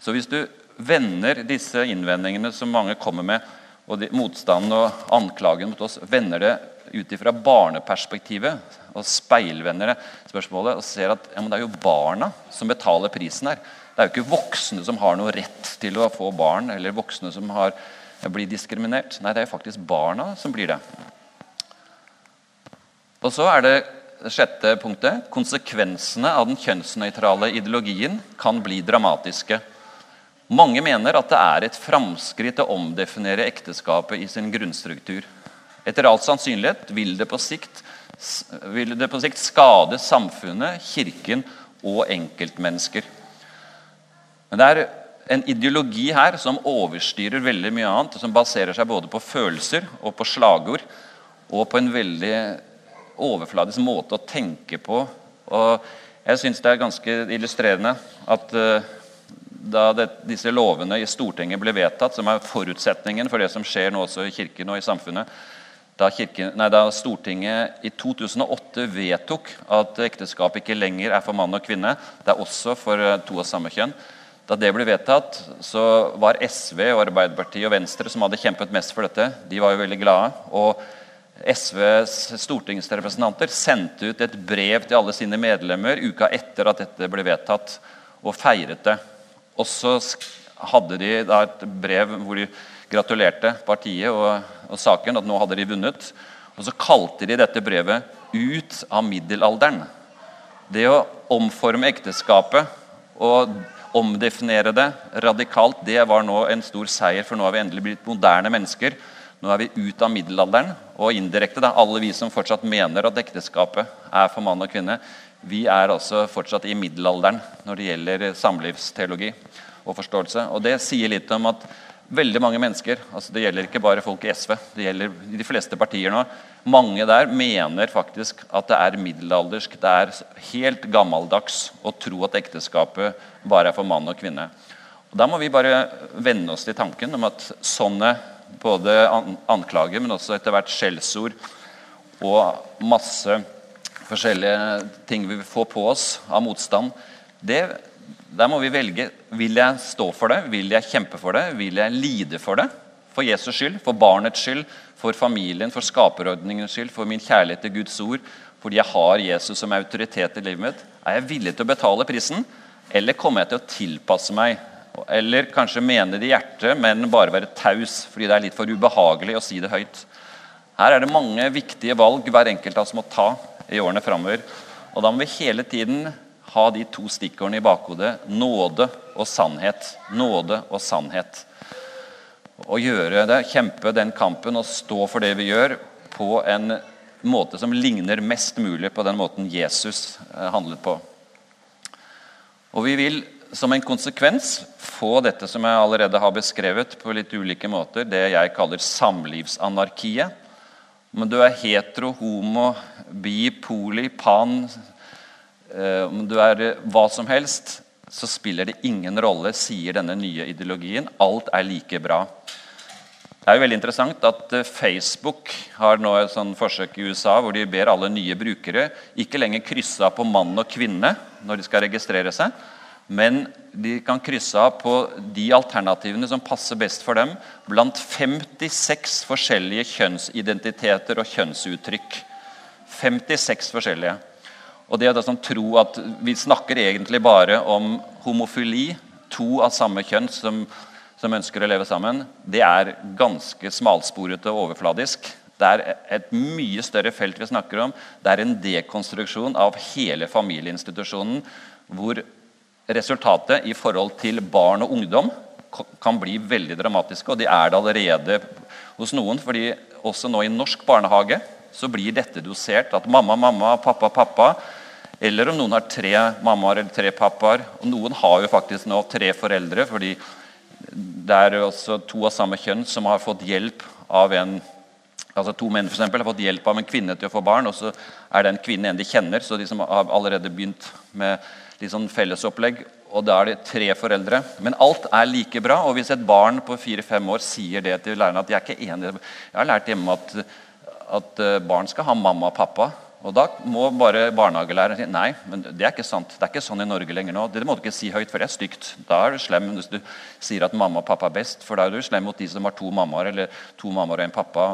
Så hvis du vender disse innvendingene som mange kommer med, og de, motstanden og anklagen mot oss, vender det ut ifra barneperspektivet og speilvender det spørsmålet og ser at ja, det er jo barna som betaler prisen her. Det er jo ikke voksne som har noe rett til å få barn, eller voksne som har, blir diskriminert. Nei, det er jo faktisk barna som blir det. Og så er det sjette punktet. Konsekvensene av den kjønnsnøytrale ideologien kan bli dramatiske. Mange mener at det er et framskritt å omdefinere ekteskapet i sin grunnstruktur. Etter all sannsynlighet vil det sikt, vil det på sikt skade samfunnet, kirken og enkeltmennesker. Men det er en ideologi her som overstyrer veldig mye annet, som baserer seg både på følelser og på slagord, og på en veldig overfladisk måte å tenke på. Og jeg syns det er ganske illustrerende at uh, da det, disse lovene i Stortinget ble vedtatt, som er forutsetningen for det som skjer nå også i Kirken og i samfunnet, da, kirken, nei, da, Stortinget i 2008 vedtok at ekteskap ikke lenger er for mann og kvinne, det er også for eh, to av samme kjønn. Da det ble vedtatt, så var SV og Arbeiderpartiet og Venstre som hadde kjempet mest for dette. De var jo veldig glade. Og SVs stortingsrepresentanter sendte ut et brev til alle sine medlemmer uka etter at dette ble vedtatt, og feiret det. Og så hadde de da et brev hvor de gratulerte partiet og, og, saken, at nå hadde de vunnet. Og så kalte de dette brevet 'Ut av middelalderen'. Det å omforme ekteskapet og omdefinere det radikalt, det var nå en stor seier, for nå har vi endelig blitt moderne mennesker. Nå er vi ut av middelalderen. Og indirekte, da, alle vi som fortsatt mener at ekteskapet er for mann og kvinne, vi er altså fortsatt i middelalderen når det gjelder samlivsteologi og forståelse. Og det sier litt om at veldig mange mennesker altså Det gjelder ikke bare folk i SV, det gjelder de fleste partier nå. Mange der mener faktisk at det er middelaldersk, det er helt gammeldags å tro at ekteskapet bare er for mann og kvinne. Og Da må vi bare venne oss til tanken om at sånne både anklager, men også etter hvert skjellsord og masse forskjellige ting vi får på oss av motstand, det der må vi velge. Vil jeg stå for det? Vil jeg kjempe for det? Vil jeg lide for det? For Jesus skyld, for barnets skyld, for familien, for skaperordningens skyld, for min kjærlighet til Guds ord, fordi jeg har Jesus som autoritet i livet mitt. Er jeg villig til å betale prisen, eller kommer jeg til å tilpasse meg? Eller kanskje mene det i hjertet, men bare være taus fordi det er litt for ubehagelig å si det høyt. Her er det mange viktige valg hver enkelt av oss må ta i årene framover. Og da må vi hele tiden ha de to stikkordene i bakhodet nåde og sannhet. Nåde og sannhet. Å gjøre det, kjempe den kampen og stå for det vi gjør, på en måte som ligner mest mulig på den måten Jesus eh, handlet på. Og vi vil som en konsekvens få dette som jeg allerede har beskrevet på litt ulike måter, det jeg kaller samlivsanarkiet. Om du er hetero, homo, bi, poli, pan, om du er eh, hva som helst, så spiller det ingen rolle, sier denne nye ideologien. Alt er like bra. Det er jo veldig interessant at eh, Facebook har nå et sånn forsøk i USA hvor de ber alle nye brukere ikke lenger krysse av på mann og kvinne når de skal registrere seg, men de kan krysse av på de alternativene som passer best for dem, blant 56 forskjellige kjønnsidentiteter og kjønnsuttrykk. 56 forskjellige. Og det å sånn, tro at Vi snakker egentlig bare om homofili, to av samme kjønn som, som ønsker å leve sammen. Det er ganske smalsporete og overfladisk. Det er et mye større felt vi snakker om. Det er en dekonstruksjon av hele familieinstitusjonen hvor resultatet i forhold til barn og ungdom kan bli veldig dramatiske. Og de er det allerede hos noen. fordi også nå i norsk barnehage så blir dette dosert at mamma, mamma, pappa, pappa. Eller om noen har tre mammaer eller tre pappaer. Og noen har jo faktisk nå tre foreldre. fordi det er også to av samme kjønn som har fått hjelp av en altså To menn for eksempel, har fått hjelp av en kvinne til å få barn, og så er den kvinnen en de kjenner. Så de som har allerede begynt med litt sånn fellesopplegg og da er det tre foreldre. Men alt er like bra. Og hvis et barn på fire-fem år sier det til læreren at de er ikke enige Jeg har lært hjemme at, at eh, barn skal ha mamma og pappa. Og da må bare barnehagelæreren si nei, men det er ikke sant. Det er ikke sånn i Norge lenger nå. Det må du ikke si høyt, for det er stygt. Da er du slem hvis du sier at mamma og pappa er best. For da er du slem mot de som har to mammaer eller to mammaer og en pappa.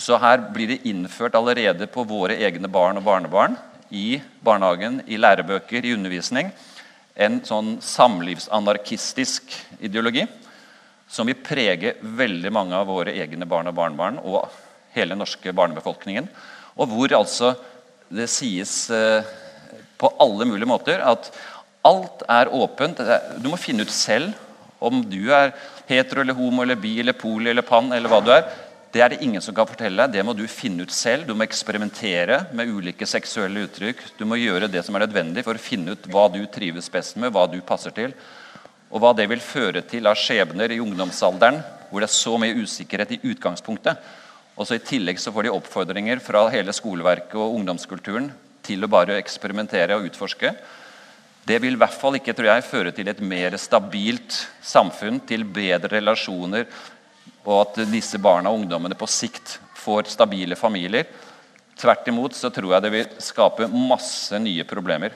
Så her blir det innført allerede på våre egne barn og barnebarn i barnehagen, i lærebøker, i undervisning en sånn samlivsanarkistisk ideologi som vil prege veldig mange av våre egne barn og barnebarn og hele den norske barnebefolkningen. Og hvor altså det sies eh, på alle mulige måter at alt er åpent. Du må finne ut selv om du er hetero eller homo eller bi eller poli eller pan eller hva du er. Det er det ingen som kan fortelle deg. Det må du finne ut selv. Du må eksperimentere med ulike seksuelle uttrykk. Du må gjøre det som er nødvendig for å finne ut hva du trives best med, hva du passer til. Og hva det vil føre til av skjebner i ungdomsalderen, hvor det er så mye usikkerhet i utgangspunktet. Og så I tillegg så får de oppfordringer fra hele skoleverket og ungdomskulturen til å bare eksperimentere og utforske. Det vil i hvert fall ikke tror jeg, føre til et mer stabilt samfunn, til bedre relasjoner, og at disse barna og ungdommene på sikt får stabile familier. Tvert imot så tror jeg det vil skape masse nye problemer.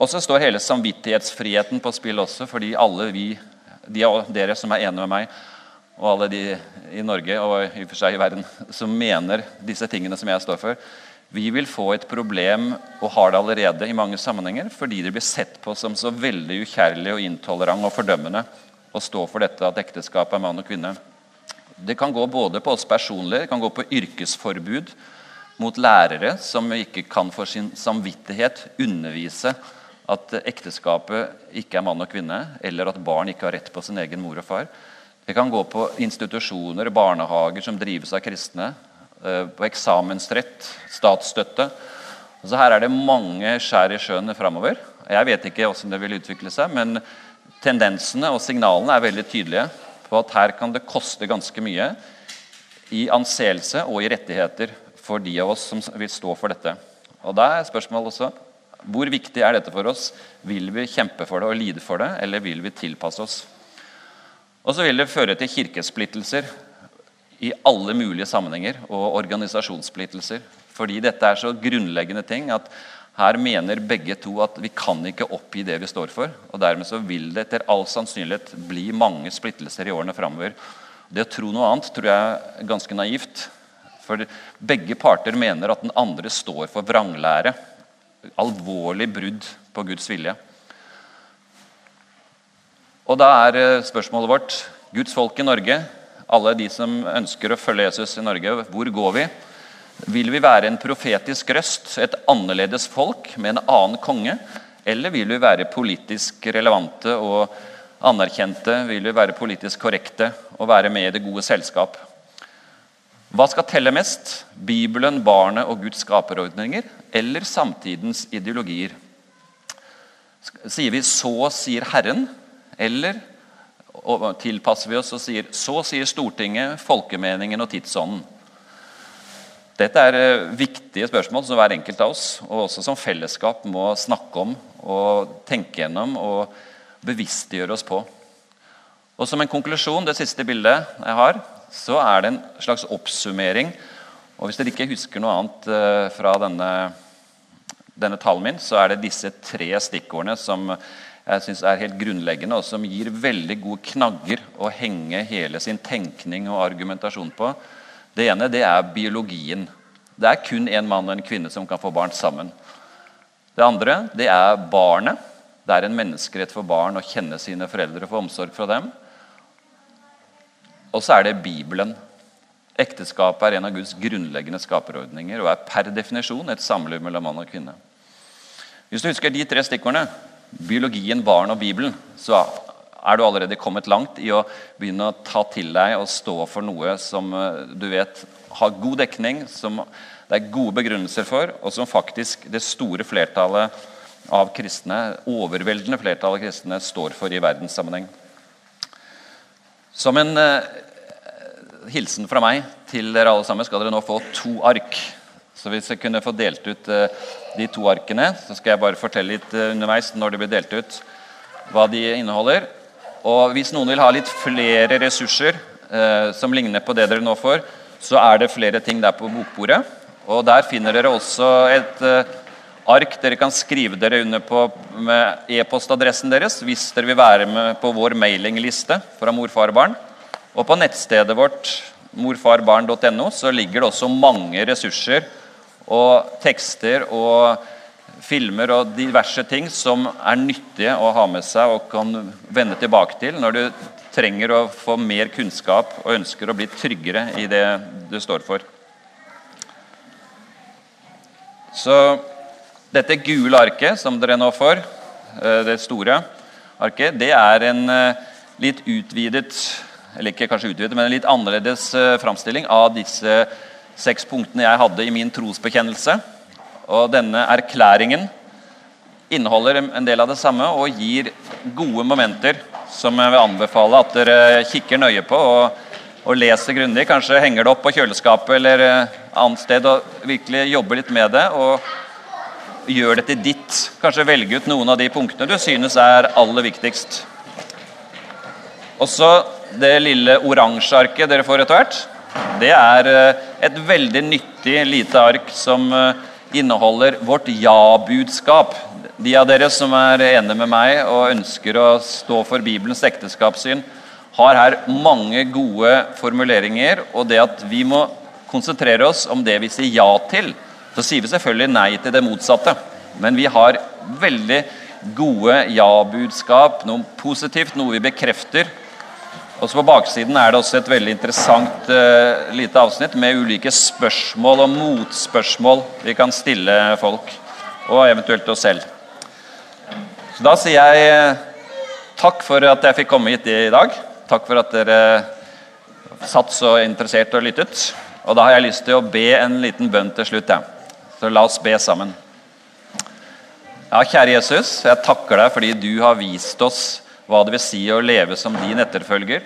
Og så står hele samvittighetsfriheten på spill også, fordi alle vi, de av dere som er enige med meg, og alle de i Norge og i og for seg i verden som mener disse tingene som jeg står for, vi vil få et problem, og har det allerede i mange sammenhenger, fordi det blir sett på som så veldig ukjærlig og intolerant og fordømmende å stå for dette at ekteskap er mann og kvinne. Det kan gå både på oss personlig, det kan gå på yrkesforbud mot lærere som ikke kan for sin samvittighet undervise at ekteskapet ikke er mann og kvinne, eller at barn ikke har rett på sin egen mor og far. Det kan gå på institusjoner, barnehager som drives av kristne, eh, på eksamensrett, statsstøtte. Så Her er det mange skjær i sjøen framover. Jeg vet ikke hvordan det vil utvikle seg, men tendensene og signalene er veldig tydelige på at her kan det koste ganske mye i anseelse og i rettigheter for de av oss som vil stå for dette. Og Da er spørsmålet også hvor viktig er dette for oss? Vil vi kjempe for det og lide for det, eller vil vi tilpasse oss? Og så vil det føre til kirkesplittelser i alle mulige sammenhenger og organisasjonssplittelser. Fordi dette er så grunnleggende ting at her mener begge to at vi kan ikke oppgi det vi står for. og Dermed så vil det etter all sannsynlighet bli mange splittelser i årene framover. Det å tro noe annet tror jeg er ganske naivt. For begge parter mener at den andre står for vranglære. Alvorlig brudd på Guds vilje. Og da er eh, spørsmålet vårt Guds folk i Norge, alle de som ønsker å følge Jesus i Norge, hvor går vi? Vil vi være en profetisk røst, et annerledes folk med en annen konge? Eller vil vi være politisk relevante og anerkjente? Vil vi være politisk korrekte og være med i det gode selskap? Hva skal telle mest? Bibelen, barnet og Guds skaperordninger eller samtidens ideologier? Sier vi 'så sier Herren', eller tilpasser vi oss og sier 'så sier Stortinget, folkemeningen og tidsånden'? Dette er eh, viktige spørsmål som hver enkelt av oss og også som fellesskap må snakke om og tenke gjennom og bevisstgjøre oss på. Og Som en konklusjon, det siste bildet jeg har, så er det en slags oppsummering. Og Hvis dere ikke husker noe annet eh, fra denne, denne talen min, så er det disse tre stikkordene som jeg synes er helt grunnleggende, og som gir veldig gode knagger å henge hele sin tenkning og argumentasjon på. Det ene det er biologien. Det er kun en mann og en kvinne som kan få barn sammen. Det andre det er barnet. Det er en menneskerett for barn å kjenne sine foreldre og få omsorg fra dem. Og så er det Bibelen. Ekteskapet er en av Guds grunnleggende skaperordninger og er per definisjon et samliv mellom mann og kvinne. Hvis du husker de tre stikkordene biologien, barn og Bibelen, så er du allerede kommet langt i å begynne å ta til deg og stå for noe som eh, du vet har god dekning, som det er gode begrunnelser for, og som faktisk det store flertallet av kristne, overveldende flertallet av kristne står for i verdenssammenheng. Som en eh, hilsen fra meg til dere alle sammen skal dere nå få to ark. Så hvis jeg kunne få delt ut eh, de to arkene, så skal jeg bare fortelle litt eh, underveis når de blir delt ut, hva de inneholder. Og hvis noen vil ha litt flere ressurser eh, som ligner på det dere nå får, så er det flere ting der på bokbordet. Og der finner dere også et eh, ark dere kan skrive dere under på med e-postadressen deres hvis dere vil være med på vår mailingliste fra morfarbarn. Og på nettstedet vårt morfarbarn.no så ligger det også mange ressurser og tekster og filmer og diverse ting som er nyttige å ha med seg og kan vende tilbake til når du trenger å få mer kunnskap og ønsker å bli tryggere i det du står for. Så dette gule arket som dere nå får, eh, det store arket, det er en eh, litt utvidet eller ikke kanskje utvidet, men en litt annerledes eh, framstilling av disse seks punktene jeg hadde i min trosbekjennelse. Og denne erklæringen inneholder en del av det samme og gir gode momenter som jeg vil anbefale at dere kikker nøye på og, og leser grundig. Kanskje henger det opp på kjøleskapet eller eh, annet sted og virkelig jobber litt med det. Og gjør det til ditt. Kanskje velge ut noen av de punktene du synes er aller viktigst. Også det lille oransje arket dere får etter hvert. Det er eh, et veldig nyttig lite ark som eh, inneholder vårt ja-budskap. De av dere som er enige med meg og ønsker å stå for Bibelens ekteskapssyn, har her mange gode formuleringer. Og det at vi må konsentrere oss om det vi sier ja til. Så sier vi selvfølgelig nei til det motsatte. Men vi har veldig gode ja-budskap, noe positivt, noe vi bekrefter også På baksiden er det også et veldig interessant uh, lite avsnitt med ulike spørsmål og motspørsmål vi kan stille folk, og eventuelt oss selv. Så Da sier jeg uh, takk for at jeg fikk komme hit i dag. Takk for at dere satt så interessert og lyttet. Og da har jeg lyst til å be en liten bønn til slutt. Ja. Så la oss be sammen. Ja, Kjære Jesus, jeg takker deg fordi du har vist oss hva det vil si å leve som din etterfølger.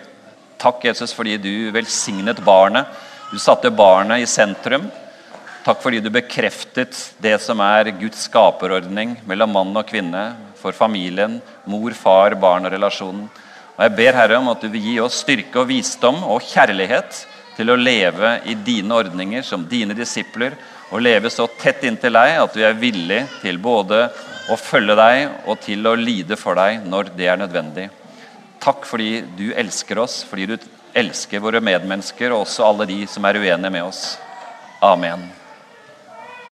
Takk, Jesus, fordi du velsignet barnet. Du satte barnet i sentrum. Takk fordi du bekreftet det som er Guds skaperordning mellom mann og kvinne, for familien, mor, far, barn og relasjonen. Og Jeg ber Herre om at du vil gi oss styrke og visdom og kjærlighet til å leve i dine ordninger som dine disipler, og leve så tett inntil deg at vi er villige til både å følge deg og til å lide for deg når det er nødvendig. Takk fordi du elsker oss, fordi du elsker våre medmennesker og også alle de som er uenige med oss. Amen.